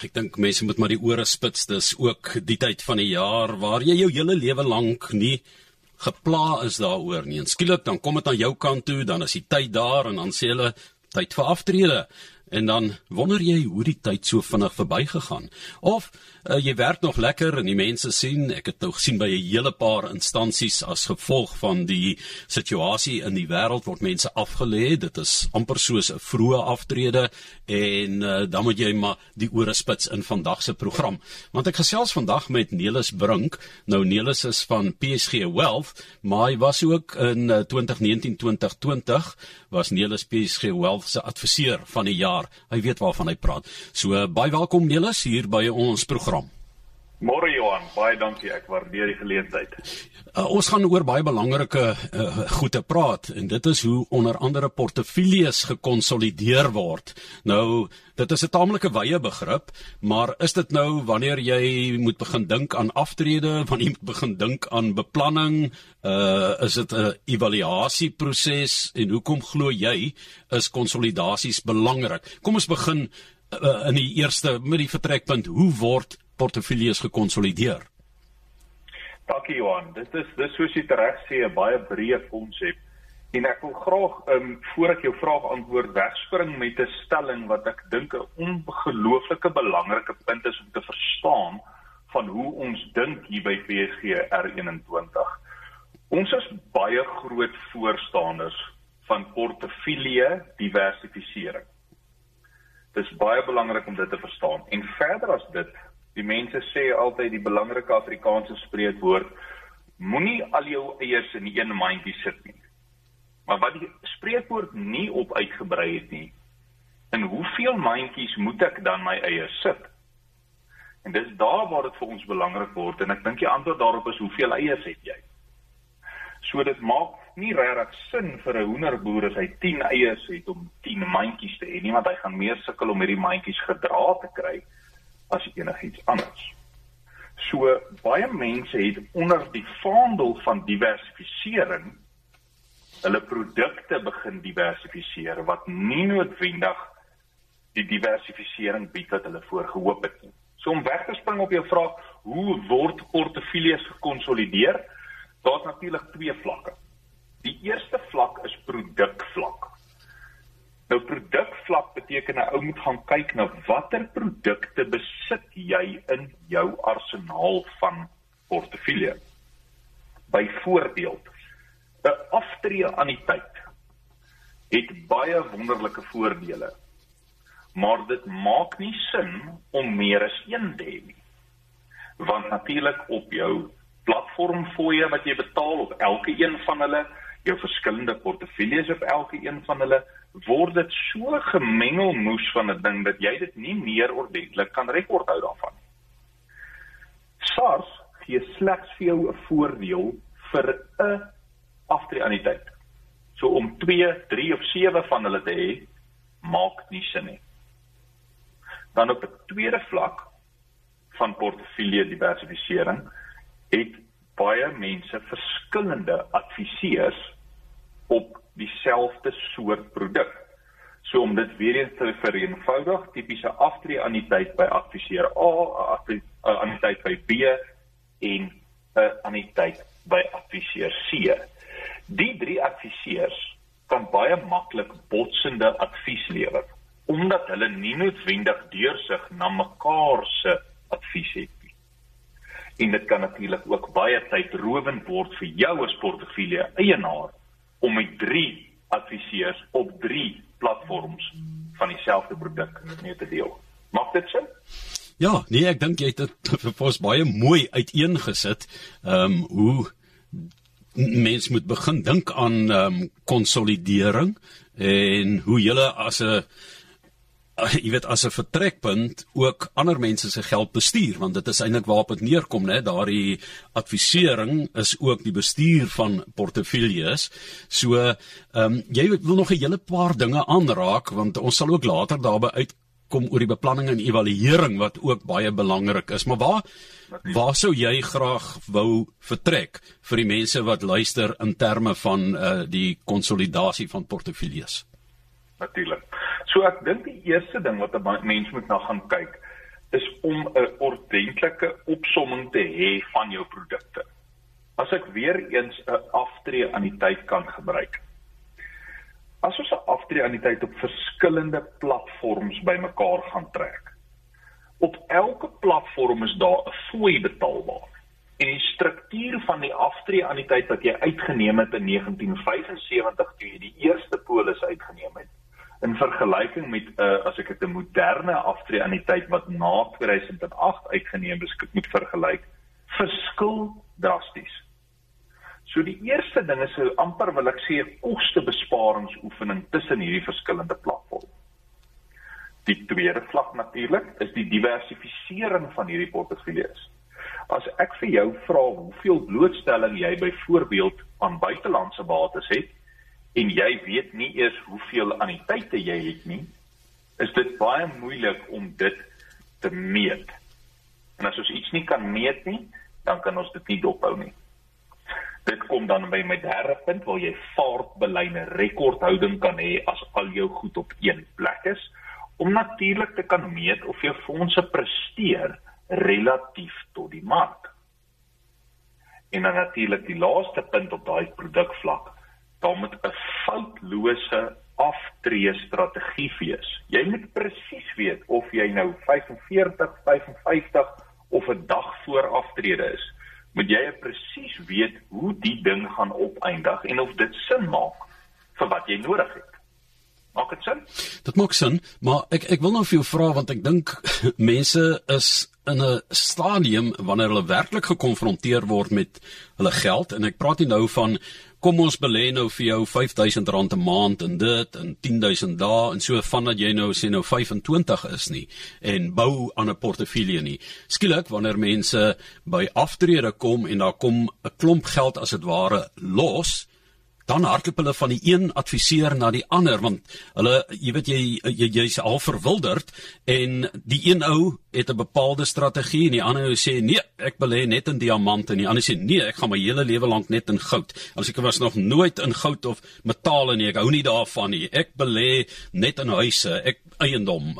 Ek dink mense moet maar die ore spits. Dis ook die tyd van die jaar waar jy jou hele lewe lank nie gepla is daaroor nie. En skielik dan kom dit aan jou kant toe, dan is die tyd daar en dan sê hulle tyd vir aftrede. En dan wonder jy hoe die tyd so vinnig verbygegaan. Of uh, jy werk nog lekker en die mense sien, ek het nou gesien by 'n hele paar instansies as gevolg van die situasie in die wêreld word mense afgelê. Dit is amper soos 'n vroeë aftrede en uh, dan moet jy maar die ore spits in vandag se program. Want ek gesels vandag met Nelis Brink. Nou Nelis is van PSG Wealth, maar hy was ook in uh, 2019-2020 was Nelis PSG Wealth se adviseur van die jaar. Hy weet waarvan hy praat. So uh, baie welkom Nelis hier by ons program. Môre Johan, baie dankie. Ek waardeer die geleentheid. Uh, ons gaan oor baie belangrike uh, goede praat en dit is hoe onder andere portefeuilles gekonsolideer word. Nou, dit is 'n taamlike wye begrip, maar is dit nou wanneer jy moet begin dink aan aftrede, wanneer jy moet begin dink aan beplanning, uh is dit 'n evaluasieproses en hoekom glo jy is konsolidasies belangrik? Kom ons begin uh, in die eerste met die vertrekpunt, hoe word portefeuilles gekonsolideer? Dankie Johan. Dit is dis soos jy reg sê 'n baie breë konsep. En ek wil graag ehm um, voor ek jou vraag antwoord wegspring met 'n stelling wat ek dink 'n ongelooflike belangrike punt is om te verstaan van hoe ons dink hier by PSG R21. Ons is baie groot voorstanders van portefeulje diversifisering. Dit is baie belangrik om dit te verstaan. En verder as dit, Die mense sê altyd die belangrike Afrikaanse spreekwoord moenie al jou eiers in een mandjie sit nie. Maar wat die spreekwoord nie op uitgebrei het nie, in hoeveel mandjies moet ek dan my eiers sit? En dis daar waar dit vir ons belangrik word en ek dink die antwoord daarop is hoeveel eiers het jy? So dit maak nie regtig sin vir 'n hoenderboer as hy 10 eiers het om 10 mandjies te hê nie, want hy gaan meer sukkel om hierdie mandjies gedra te kry as enigiets anders. So baie mense het onder die vaandel van diversifisering hulle produkte begin diversifiseer wat nie noodwendig die diversifisering bied wat hulle voorgehoop het nie. So om weg te spring op jou vraag, hoe word portefeuilles gekonsolideer? Daar's natuurlik twee vlakke. Die eerste vlak is produkvlak. Nou produkvlak beteken 'n ou moet gaan kyk na watter produkte besit jy in jou arsenaal van portefeulje. Byvoorbeeld, 'n aftreeanniteit het baie wonderlike voordele. Maar dit maak nie sin om meer as een te hê nie. Want natuurlik op jou platformfooie wat jy betaal op elke een van hulle, jou verskillende portefeuilles op elke een van hulle, word dit so gemengelmoes van 'n ding dat jy dit nie meer ordentlik kan rekord hou daarvan. SARS gee slegs vir jou 'n voordeel vir 'n aftreeanniteit. So om 2, 3 of 7 van hulle te hê, maak nie sin nie. Dan op 'n tweede vlak van portefeulje diversifisering het baie mense verskillende adviseurs op dieselfde soort produk. So om dit weer eens te vereenvoudig, tipiese aftreeanniteit by adviseur A, 'n anniteit by B en 'n anniteit by adviseur C. Die drie adviseurs kan baie maklik botsende advies lewer omdat hulle nie noodwendig deursig na mekaar se. En dit kan natuurlik ook baie tydrowend word vir jou as portefeulje eienaar om met drie adviseurs op drie platforms van dieselfde produk mee te deel. Maak dit sin? Ja, nee, ek dink jy het dit vir ons baie mooi uiteengesit. Ehm um, hoe mens moet begin dink aan ehm um, konsolidering en hoe jy as 'n jy weet as 'n vertrekpunt ook ander mense se geld bestuur want dit is eintlik waarop dit neerkom nê daardie advisering is ook die bestuur van portefeuilles. So ehm um, jy wil nog 'n hele paar dinge aanraak want ons sal ook later daarby uitkom oor die beplanning en evaluering wat ook baie belangrik is. Maar waar waar sou jy graag wou vertrek vir die mense wat luister in terme van uh, die konsolidasie van portefeuilles? Natuurlik So ek dink die eerste ding wat 'n mens moet na gaan kyk is om 'n ordentlike opsomming te hê van jou produkte. As ek weer eens 'n aftree aan die tyd kan gebruik. As ons 'n aftree aan die tyd op verskillende platforms bymekaar gaan trek. Op elke platform is daar 'n fooi betaalbaar. En die struktuur van die aftree aan die tyd wat jy uitgeneem het in 1975 toe jy die eerste polis uitgeneem het, in vergelyking met 'n uh, as ek dit 'n moderne aftree aan die tyd wat na 2008 uitgeneem is, moet vergelyk, verskil drasties. So die eerste ding is 'n amper wil ek sê 'n kostebesparingsoefening tussen hierdie verskillende platforms. Die tweede vlak natuurlik is die diversifisering van hierdie portefeuilles. As ek vir jou vra hoeveel blootstelling jy byvoorbeeld aan buitelandse bates het, en jy weet nie eers hoeveel anniteite jy het nie, is dit baie moeilik om dit te meet. En as ons iets nie kan meet nie, dan kan ons dit nie dophou nie. Dit kom dan by my derde punt waar jy vaartbelyne rekordhouding kan hê as al jou goed op een plek is om natuurlik te kan meet of jou fondse presteer relatief tot die mark. En dan natuurlik die laaste punt op daai produkvlak daar moet 'n foutlose aftree strategie wees. Jy moet presies weet of jy nou 45, 55 of 'n dag voor aftrede is. Moet jy presies weet hoe die ding gaan opeindig en of dit sin maak vir wat jy nodig het. Maak dit sin? Dit maak sin, maar ek ek wil nou vir jou vra want ek dink mense is in 'n stadium wanneer hulle werklik gekonfronteer word met hulle geld en ek praat nie nou van kom ons belê nou vir jou R5000 'n maand in dit en 10000 dae en so vandat jy nou sê nou 25 is nie en bou aan 'n portefeulje nie. Skielik wanneer mense by aftrede kom en daar kom 'n klomp geld as dit ware los, dan hardloop hulle van die een adviseur na die ander want hulle jy weet jy jy's jy al verwilderd en die een ou het 'n bepaalde strategie en die ander ou sê nee ek belê net in diamante en die ander sê nee ek gaan my hele lewe lank net in goud. As ek was nog nooit in goud of metale nie ek hou nie daarvan nie. Ek belê net in huise ek eiendom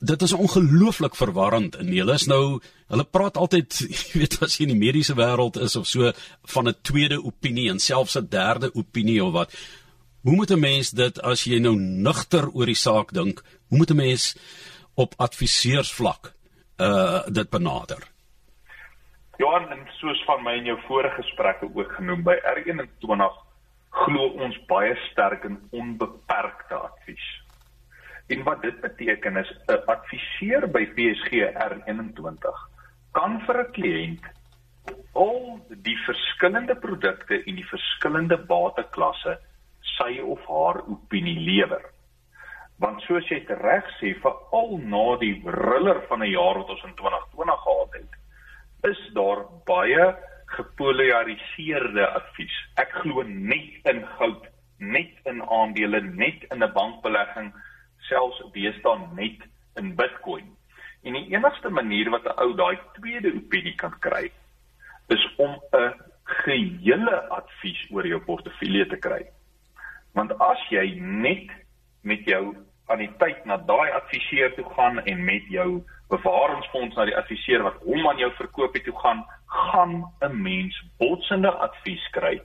dit is ongelooflik verwarrend en hulle is nou hulle praat altyd jy weet as jy in die mediese wêreld is of so van 'n tweede opinie en selfs 'n derde opinie of wat. Hoe moet 'n mens dit as jy nou nugter oor die saak dink hoe moet 'n mens op adviseursvlak uh dit benader? Johan en soos van my in jou vorige gesprekke ook genoem by R21 glo ons baie sterk in onbeperkte advies En wat dit beteken is 'n adviseur by PSG R21 kan vir 'n kliënt al die verskillende produkte en die verskillende bateklasse sy of haar opinie lewer. Want soos jy reg sê, veral na die riller van 'n jaar wat ons in 2020 gehad het, is daar baie gepolariseerde advies. Ek glo net in goud, net in aandele, net in 'n bankbelegging selfs deesdae net in Bitcoin. En die enigste manier wat 'n ou daai tweede opinie kan kry, is om 'n gehele advies oor jou portefeulje te kry. Want as jy net met jou aan die tyd na daai adviseur toe gaan en met jou bevaringsfonds na die adviseur wat hom aan jou verkoop het toe gaan, gaan 'n mens botsende advies kry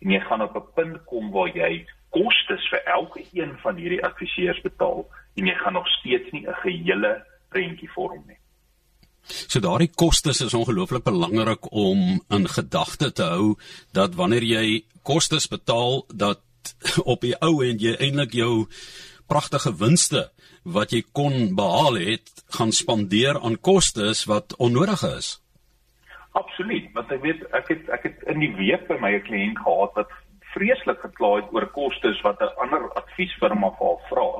en jy gaan op 'n punt kom waar jy kostes vir elke een van hierdie adviseurs betaal en jy gaan nog steeds nie 'n gehele prentjie vorm nie. So daardie kostes is ongelooflik belangrik om in gedagte te hou dat wanneer jy kostes betaal dat op die ou end jy eintlik jou pragtige winste wat jy kon behaal het gaan spandeer aan kostes wat onnodig is. Absoluut, want ek weet ek het ek het in die week by my 'n kliënt gehad wat vreeslik gekla het oor kostes wat 'n ander adviesfirma vir haar vra.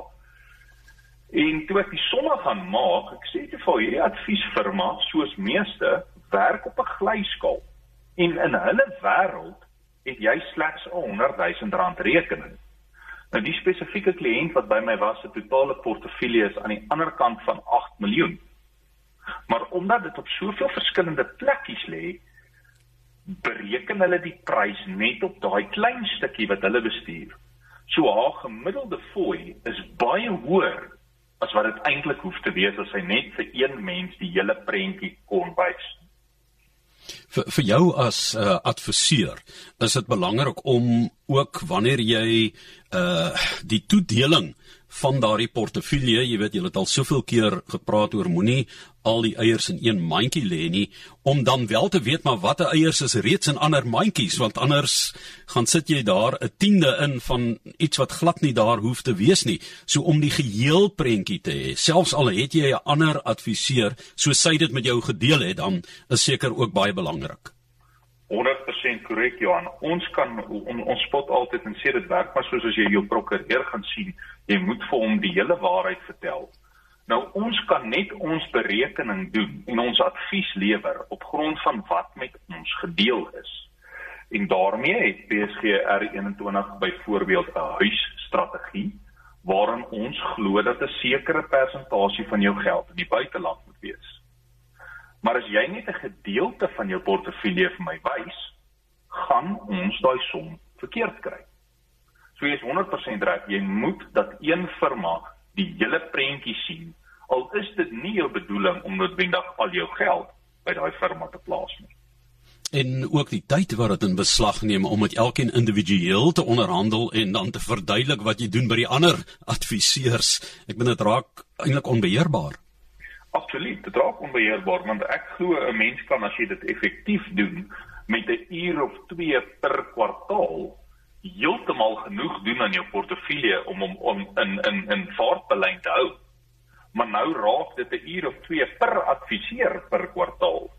En toe ek die somme gaan maak, ek sê te vir hierdie adviesfirma, soos meeste, werk op 'n glyskaal. En in hulle wêreld het jy slegs 'n 100 000 rand rekening. Nou die spesifieke kliënt wat by my was, se totale portefeulje is aan die ander kant van 8 miljoen. Maar omdat dit op soveel verskillende plekkies lê, bereken hulle die prys net op daai klein stukkie wat hulle bestuur. So haar gemiddelde fooi is baie hoër as wat dit eintlik hoef te wees as hy net vir een mens die hele prentjie kon wys. Vir vir jou as 'n uh, adviseur is dit belangrik om ook wanneer jy uh die toedeling van daardie portefeulje, jy weet jy het al soveel keer gepraat oor moenie al die eiers in een mandjie lê nie om dan wel te weet maar watter eiers is reeds in ander mandjies want anders gaan sit jy daar 'n tiende in van iets wat glad nie daar hoef te wees nie. So om die geheel prentjie te hê, selfs al het jy 'n ander adviseur soos sy dit met jou gedeel het, dan is seker ook baie belangrik. 100% korrek Johan. Ons kan on, ons spot altyd en sê dit werk maar soos as jy jou prokureur gaan sien, jy moet vir hom die hele waarheid vertel. Nou ons kan net ons berekening doen en ons advies lewer op grond van wat met ons gedeel is. En daarmee het PSG R21 byvoorbeeld 'n huisstrategie waarin ons glo dat 'n sekere persentasie van jou geld in die buiteland moet wees. Maar as jy net 'n gedeelte van jou portefeulje vir my wys, gaan ons daai som verkeerd kry. So jy is 100% reg, jy moet dat een firma die hele prentjie sien. Al is dit nie jou bedoeling om noodwendig al jou geld by daai firma te plaas nie. En ook die tyd wat dit in beslag neem om met elkeen individueel te onderhandel en dan te verduidelik wat jy doen by die ander adviseurs. Ek bedoel dit raak eintlik onbeheerbaar. Absoluut, dit raak onbeheerbaar want ek glo 'n mens kan as jy dit effektief doen met 'n uur of 2 per kwartaal heeltemal genoeg doen aan jou portefeulje om om om in in in vaartbelyn te hou. Maar nou raak dit 'n uur of 2 per adviseur per kwartaal.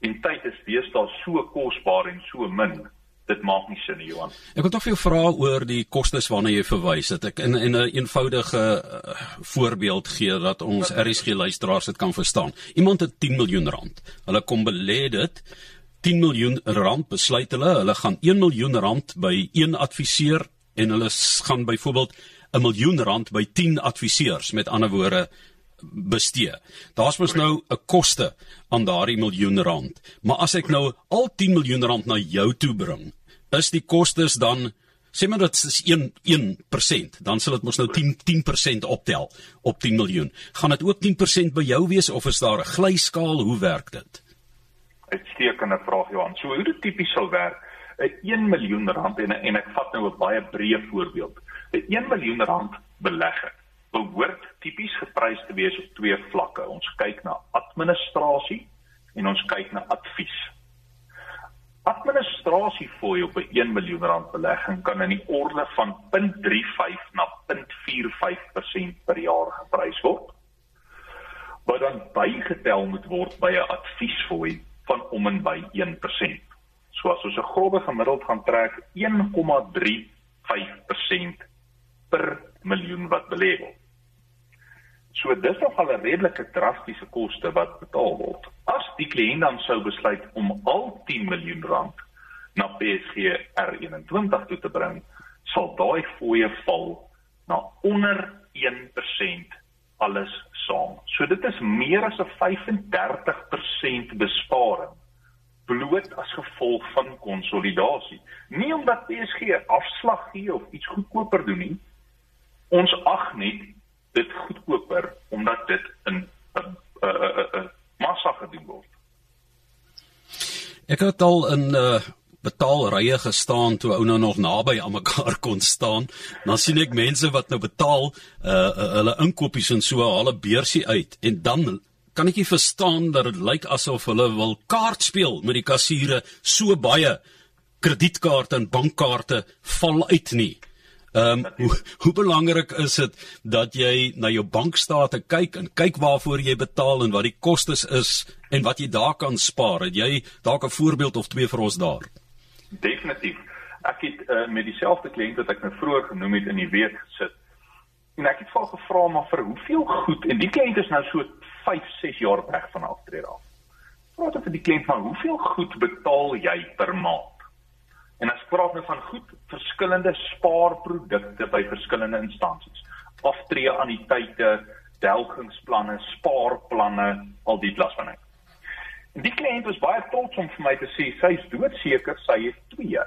En tyd is deesdae so kosbaar en so min. Dit maak nie sin nie, Johan. Ek wil tog vir jou vra oor die kostes waarna jy verwys het. Ek in in 'n eenvoudige uh, voorbeeld gee dat ons RSG luisteraars dit kan verstaan. Iemand het 10 miljoen rand. Hulle kom belê dit 10 miljoen rand besluit hulle, hulle gaan 1 miljoen rand by een adviseur en hulle gaan byvoorbeeld 'n miljoen rand by 10 adviseurs met ander woorde bestee. Daar's mos nou 'n koste aan daardie miljoen rand. Maar as ek nou al 10 miljoen rand na jou toe bring, is die kostes dan sê maar dit is 1 1%, dan sal dit mos nou 10 10% optel op 10 miljoen. Gaan dit ook 10% by jou wees of is daar 'n glyskaal? Hoe werk dit? uitstekende vraag Johan. So hoe dit tipies sal werk, 'n 1 miljoen rand en en ek vat nou 'n baie breë voorbeeld. 'n 1 miljoen rand belegger behoort tipies geprys te wees op twee vlakke. Ons kyk na administrasie en ons kyk na advies. Administrasie fooi op 'n 1 miljoen rand belegging kan in die orde van 0.35 na 0.45% per jaar geprys word. Wat dan bygetel moet word by 'n adviesfooi van om en by 1%. So as ons 'n grove gemiddeld gaan trek 1,35% per miljoen wat belê word. So dis nog al 'n redelike drastiese koste wat betaal word. As die kliënt dan sou besluit om al 10 miljoen rand na PSG R21 toe te bring, sal daai fooie val na onder 1% alles saam. So dit is meer as 'n 35% besparing bloot as gevolg van konsolidasie. Nie omdat PSG afslag gee of iets goedkoper doen nie. Ons ag net dit goedkoper omdat dit in 'n 'n 'n massa gedoen word. Ek het al in uh betaalrye gestaan toe ou nou nog naby aan mekaar kon staan. Dan sien ek mense wat nou betaal uh, uh hulle inkopies en so haal 'n beursie uit en dan kan ek nie verstaan dat dit lyk asof hulle wil kaart speel met die kassiere so baie kredietkaarte en bankkaarte val uit nie. Ehm um, hoe, hoe belangrik is dit dat jy na jou bankstate kyk en kyk waarvoor jy betaal en wat die kostes is en wat jy daar kan spaar. Het jy dalk 'n voorbeeld of twee vir ons daar? Definitief. Ek het uh, met dieselfde kliënt wat ek nou vroeër genoem het in die week gesit. En ek het vir gevra maar vir hoeveel goed en die kliënt is nou so 5, 6 jaar weg van aftrede af. Vra dit vir die kliënt maar hoeveel goed betaal jy per maand? En as praat nou van goed verskillende spaarprodukte by verskillende instansies. Aftree anniteite, delgingsplanne, spaarplanne, al die klas van dit. En die kliënt was baie trots om vir my te sê sy is doodseker sy het twee.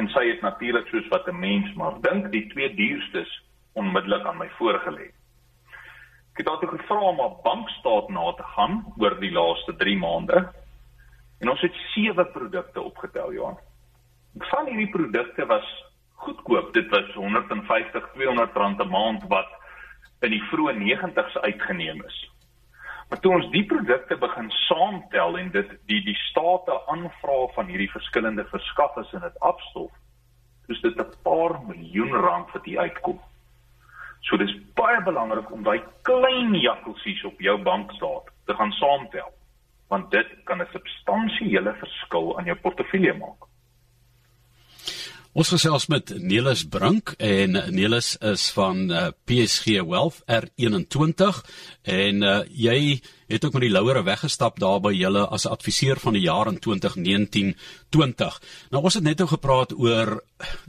En sy het natuurlik soos wat 'n mens maar dink die twee duurstes onmiddellik aan my voorgelê. Ek het daartoe gevra om 'n bankstaat na te gaan oor die laaste 3 maande. En ons het sewe produkte opgetel, Johan. Van hierdie produkte was goedkoop. Dit was 150, 200 rand 'n maand wat in die vroeë 90's uitgeneem is. Maar toe ons die produkte begin saamtel en dit die die state aanvra van hierdie verskillende verskaffers en dit afstof, dis dit 'n paar miljoen rand wat hier uitkom. So dis baie belangrik om daai klein jakkelsies op jou bankstaat te gaan saamtel, want dit kan 'n substansiële verskil aan jou portefeulje maak. Ons gesels met Nelis Brink en Nelis is van uh, eh, PSG Wealth R21 en uh, jy het ook met die louere weggestap daar by julle as adviseur van die jaar in 2019-20. Nou ons het net nou gepraat oor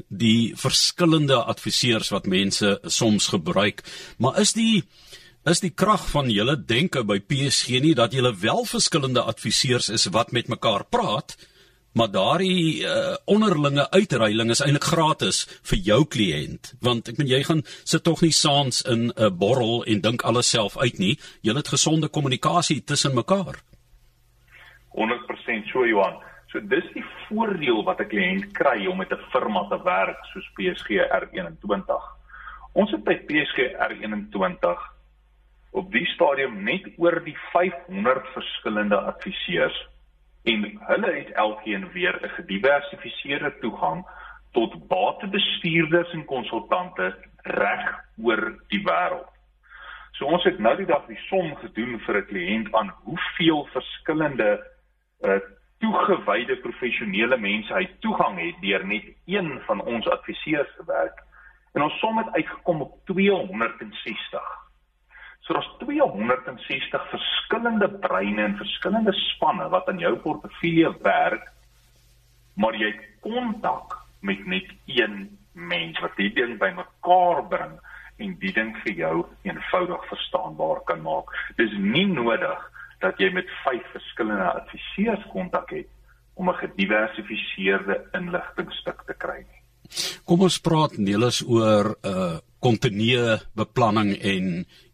die verskillende adviseurs wat mense soms gebruik, maar is die is die krag van julle denke by PSG nie dat julle wel verskillende adviseurs is wat met mekaar praat? Maar daardie uh, onderlinge uitruiling is eintlik gratis vir jou kliënt. Want ek meen jy gaan sit tog nie saans in 'n uh, borrel en dink alles self uit nie. Jy het gesonde kommunikasie tussen mekaar. 100% so Johan. So dis die voordeel wat 'n kliënt kry om met 'n firma te werk soos PSG R21 ons het by PSG R21 op die stadium net oor die 500 verskillende adviseurs en hulle het elkeen weer 'n gediversifiseerde toegang tot batebestuurders en konsultante reg oor die wêreld. So ons het nou die dag die som gedoen vir 'n kliënt aan hoeveel verskillende uh toegewyde professionele mense hy toegang het deur net een van ons adviseurs te werk. En ons som het uitgekom op 260. So daar's 260 verskillende breine en verskillende spanne wat aan jou portefeulje werk, maar jy het kontak met net een mens wat die ding bymekaar bring en die ding vir jou eenvoudig verstaanbaar kan maak. Dis nie nodig dat jy met vyf verskillende adviseurs kontak het om 'n gediversifiseerde inligtingstuk te kry nie. Kom ons praat Nelis oor 'n uh kontinue beplanning en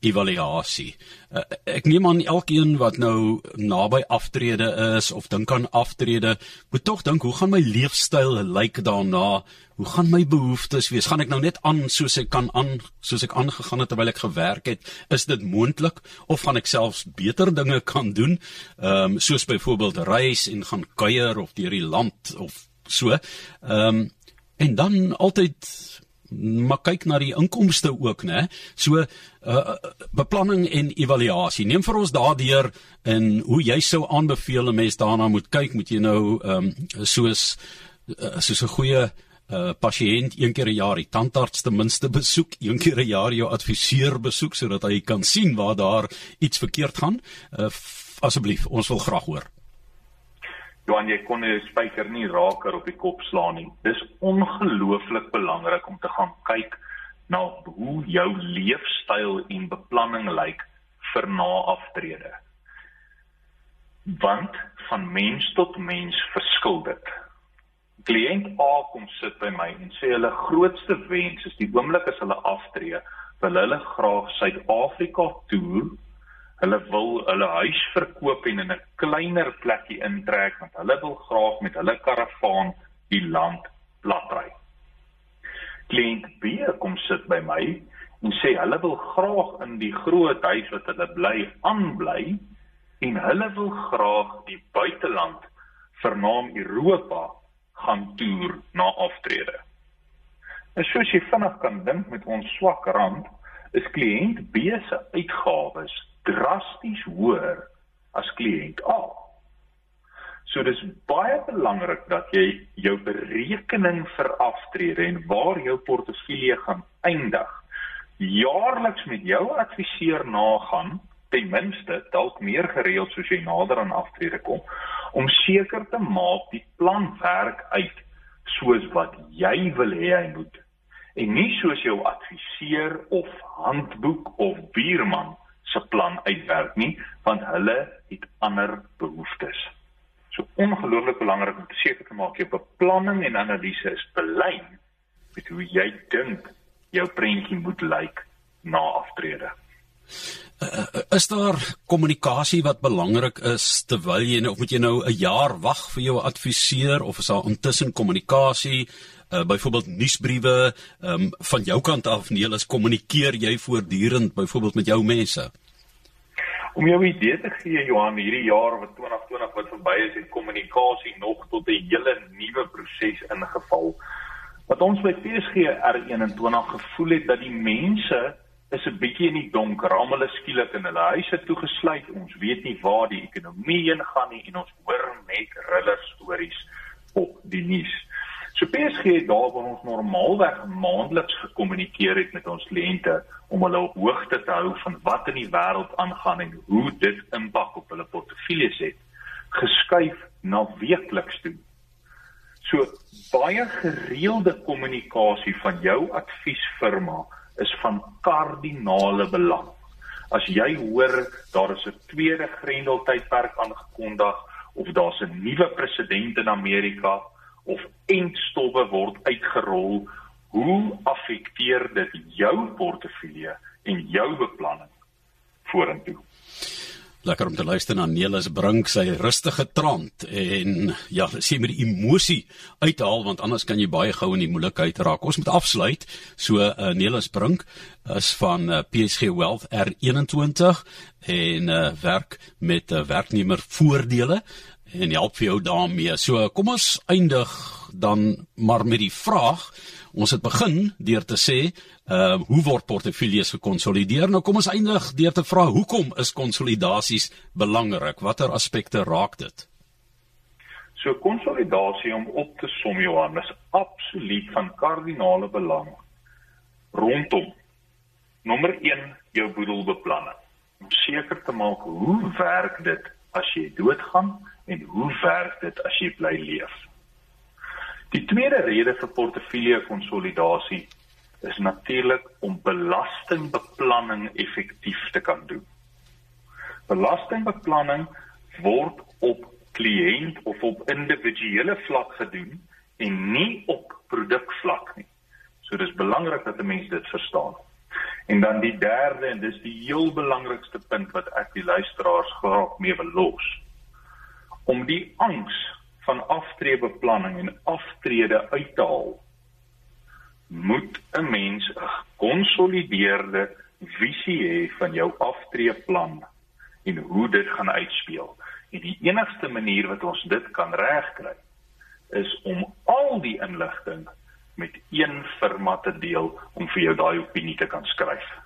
evaluasie. Uh, ek neem aan elkeen wat nou naby aftrede is of dink aan aftrede, moet tog dink hoe gaan my leefstyl lyk daarna? Hoe gaan my behoeftes wees? Gaan ek nou net aan soos ek kan aan soos ek aangegaan het terwyl ek gewerk het? Is dit moontlik of gaan ek selfs beter dinge kan doen? Ehm um, soos byvoorbeeld reis en gaan kuier of deur die land of so. Ehm um, en dan altyd maar kyk na die inkomste ook nê so uh, beplanning en evaluasie. Neem vir ons daardeur en hoe jy sou aanbeveel 'n mens daarna moet kyk moet jy nou um, soos uh, soos 'n goeie uh, pasiënt een keer 'n jaar die tandarts ten minste besoek een keer 'n jaar jou adviseur besoek sodat hy kan sien waar daar iets verkeerd gaan. Uh, asseblief ons wil graag hoor Johan, jy kon 'n spyker nie raker op die kop slaan nie. Dis ongelooflik belangrik om te gaan kyk na hoe jou leefstyl en beplanning lyk vir na aftrede. Want van mens tot mens verskil dit. Kliënt A kom sit by my en sê hulle grootste wens is die oomblik as hulle aftree, wil hulle graag Suid-Afrika toer Hulle wil hulle huis verkoop en in 'n kleiner plekkie intrek want hulle wil graag met hulle karavaan die land platry. Kliënt B kom sit by my en sê hulle wil graag in die groot huis wat hulle bly aanbly en hulle wil graag die buiteland vernaam Europa gaan toer na aftrede. En soos jy vinnig kan dink met ons swak rand, is kliënt B se uitgawes drasties hoër as kliënt A. So dis baie belangrik dat jy jou berekening vir aftrede en waar jou portefeulje gaan eindig jaarliks met jou adviseur nagaan ten minste dalk meer gereeld soos jy nader aan aftrede kom om seker te maak die plan werk uit soos wat jy wil hê hy moet en nie soos jou adviseur of handboek of buurman se plan uitwerk nie want hulle het ander behoeftes. So ongelooflik belangrik om te seker te maak jou beplanning en analise is belyn met hoe jy dink jou prentjie moet lyk na aftrede. Uh, is daar kommunikasie wat belangrik is terwyl jy nou of moet jy nou 'n jaar wag vir jou adviseur of is daar intussen kommunikasie uh, byvoorbeeld nuusbriewe um, van jou kant af nee is kommunikeer jy voortdurend byvoorbeeld met jou mense Om jou idee te gee Johan hierdie jaar wat 2020 wat verby is het kommunikasie nog tot 'n hele nuwe proses ingeval wat ons by PSG R21 gevoel het dat die mense is 'n bietjie in die donker. Almal is skielik in hulle huise toegesluit. Ons weet nie waar die ekonomie heen gaan nie en ons hoor net riller stories op die nuus. So PSG het daar waar ons normaalweg maandeliks gekommunikeer het met ons kliënte om hulle op hoogte te hou van wat in die wêreld aangaan en hoe dit impak op hulle portefeuilles het, geskuif na weekliks toe. So baie gereelde kommunikasie van jou adviesfirma is van kardinale belang. As jy hoor daar is 'n tweede grendeltydperk aangekondig of daar's 'n nuwe president in Amerika of entstowwe word uitgerol, hoe affekteer dit jou portefeulje en jou beplanning vorentoe? lekker om te luister na Nelis Brink sy rustige trant en ja, sê met die emosie uithaal want anders kan jy baie gou in die moeilikheid raak. Ons moet afsluit. So uh, Nelis Brink is van uh, PSG Wealth R21 en uh, werk met uh, werknemer voordele en help vir jou daarmee. So kom ons eindig dan maar met die vraag Ons het begin deur te sê, ehm uh, hoe word portefeuilles gekonsolideer? Nou kom ons eindig deur te vra hoekom is konsolidasies belangrik? Watter aspekte raak dit? So konsolidasie om op te som Johan is absoluut van kardinale belang rondom nommer 1 jou boedelbeplanning. Om seker te maak hoe werk dit as jy doodgaan en hoe werk dit as jy bly leef? Die tweede rede vir portefeulje konsolidasie is natuurlik om belastingbeplanning effektief te kan doen. Belastingbeplanning word op kliënt of op individuele vlak gedoen en nie op produkvlak nie. So dis belangrik dat 'n mens dit verstaan. En dan die derde en dis die heel belangrikste punt wat ek die luisteraars graag mee wil los. Om die angs van aftreebeplanning en aftrede uit te haal moet 'n mens 'n gekonsolideerde visie hê van jou aftreeplan en hoe dit gaan uitspeel. En die enigste manier wat ons dit kan regkry is om al die inligting met een firma te deel om vir jou daai opinie te kan skryf.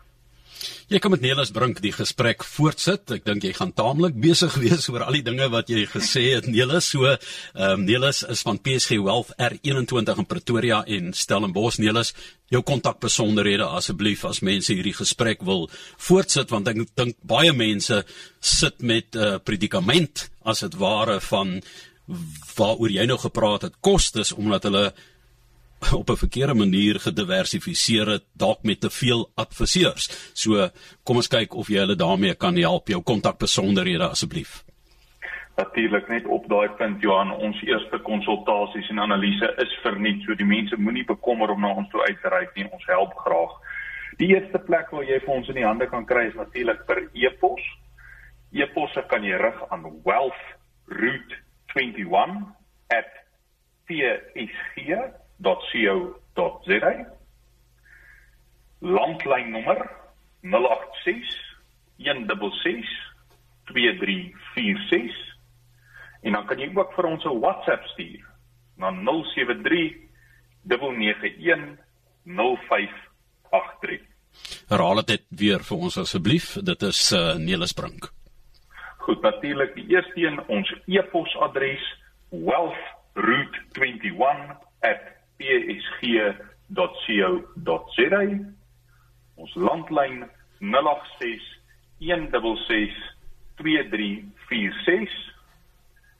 Jy kom met Nelis Brink die gesprek voortsit. Ek dink jy gaan taamlik besig wees oor al die dinge wat jy gesê het Nelis. So, ehm um, Nelis is van PSG Wealth R21 in Pretoria en Stellenbosch Nelis. Jou kontakbesonderhede asseblief as mense hierdie gesprek wil voortsit want ek dink baie mense sit met 'n uh, predikament as dit ware van waaroor jy nou gepraat het kostes omdat hulle op 'n verkeerde manier gediversifiseer het dalk met te veel adviseurs. So kom ons kyk of jy hulle daarmee kan help. Jou kontakbesonderhede asseblief. Natuurlik net op daai punt Johan, ons eerste konsultasies en analise is verniet. So die mense moenie bekommer om na ons toe uit te ry nie. Ons help graag. Die eerste plek waar jy vir ons in die hande kan kry is natuurlik per e-pos. E-posse kan jy rig aan wealthroot21@psg www.co.za landlynnommer 086 166 2346 en dan kan jy ook vir ons 'n WhatsApp stuur na 073 991 0583 Herhaal dit weer vir ons asseblief. Dit is uh, Nelis Brink. Goed natuurlik die eerste een ons e-posadres wealthroot21 psg.co.za ons landlyn 086 166 2346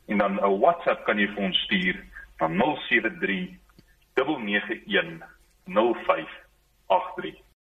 en dan 'n WhatsApp kan jy vir ons stuur na 073 991 0583